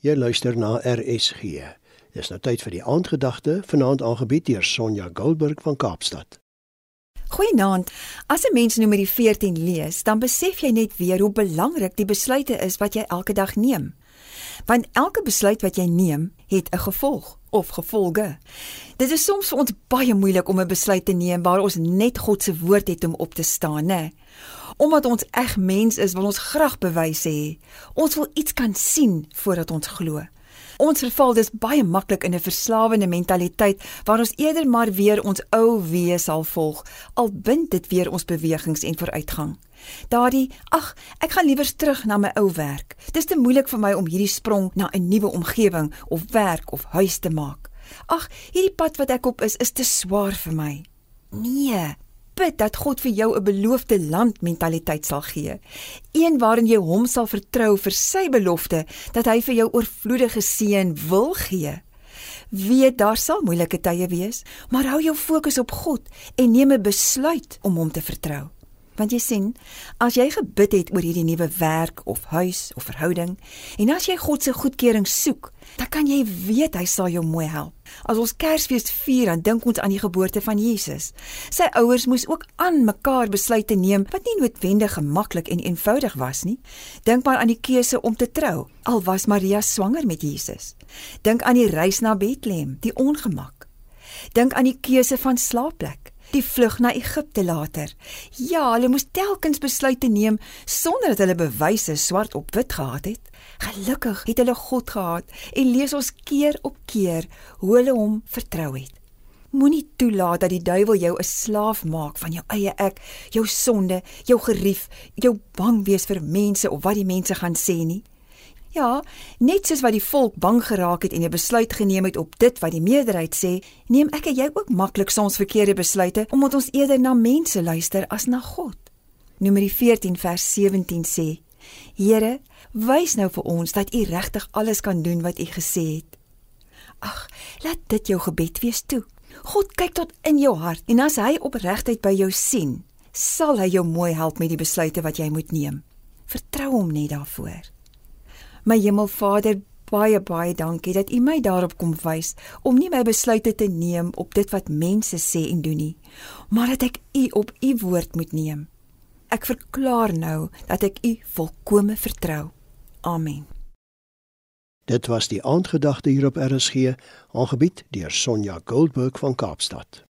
Jy luister na RSG. Dis nou tyd vir die aandgedagte, vanaand aangebied deur Sonja Goldberg van Kaapstad. Goeienaand. As 'n mens nommer 14 lees, dan besef jy net weer hoe belangrik die besluite is wat jy elke dag neem. Want elke besluit wat jy neem, het 'n gevolg of gevolge. Dit is soms vir ons baie moeilik om 'n besluit te neem waar ons net God se woord het om op te staan, né? Omdat ons eg mens is, wil ons graag bewys hê. Ons wil iets kan sien voordat ons glo. Ons verval dus baie maklik in 'n verslawende mentaliteit waar ons eerder maar weer ons ou wees sal volg, al bind dit weer ons bewegings en vooruitgang. Daardie, ag, ek gaan liewer terug na my ou werk. Dis te moeilik vir my om hierdie sprong na 'n nuwe omgewing of werk of huis te maak. Ag, hierdie pad wat ek op is, is te swaar vir my. Nee, bid dat God vir jou 'n beloofde land mentaliteit sal gee. Een waarin jy hom sal vertrou vir sy belofte dat hy vir jou oorvloedige seën wil gee. Weet daar sal moeilike tye wees, maar hou jou fokus op God en neem 'n besluit om hom te vertrou. Want jy sien, as jy gebid het oor hierdie nuwe werk of huis of verhouding en as jy God se goedkeuring soek, dan kan jy weet hy sal jou mooi help. As ons Kersfees vier, dan dink ons aan die geboorte van Jesus. Sy ouers moes ook aan mekaar besluite neem wat nie noodwendig gemaklik en eenvoudig was nie. Dink maar aan die keuse om te trou, al was Maria swanger met Jesus. Dink aan die reis na Bethlehem, die ongemak. Dink aan die keuse van slaapplek die vlug na Egipte later. Ja, hulle moes telkens besluite neem sonder dat hulle bewyse swart op wit gehad het. Gelukkig het hulle God gehad en lees ons keer op keer hoe hulle hom vertrou het. Moenie toelaat dat die duiwel jou 'n slaaf maak van jou eie ek, jou sonde, jou gerief, jou bang wees vir mense of wat die mense gaan sê nie. Ja, net soos wat die volk bang geraak het en 'n besluit geneem het op dit wat die meerderheid sê, neem ek en jy ook maklik soms verkeerde besluite omdat ons eerder na mense luister as na God. Numeri 14 vers 17 sê: Here, wys nou vir ons dat U regtig alles kan doen wat U gesê het. Ag, laat dit jou gebed wees toe. God kyk tot in jou hart en as hy opregtheid by jou sien, sal hy jou mooi help met die besluite wat jy moet neem. Vertrou hom net daarvoor. My Hemelvader, baie baie dankie dat U my daarop kom wys om nie my besluite te neem op dit wat mense sê en doen nie, maar dat ek U op U woord moet neem. Ek verklaar nou dat ek U volkome vertrou. Amen. Dit was die aandgedagte hier op RSG, aangebied deur Sonja Goldberg van Kaapstad.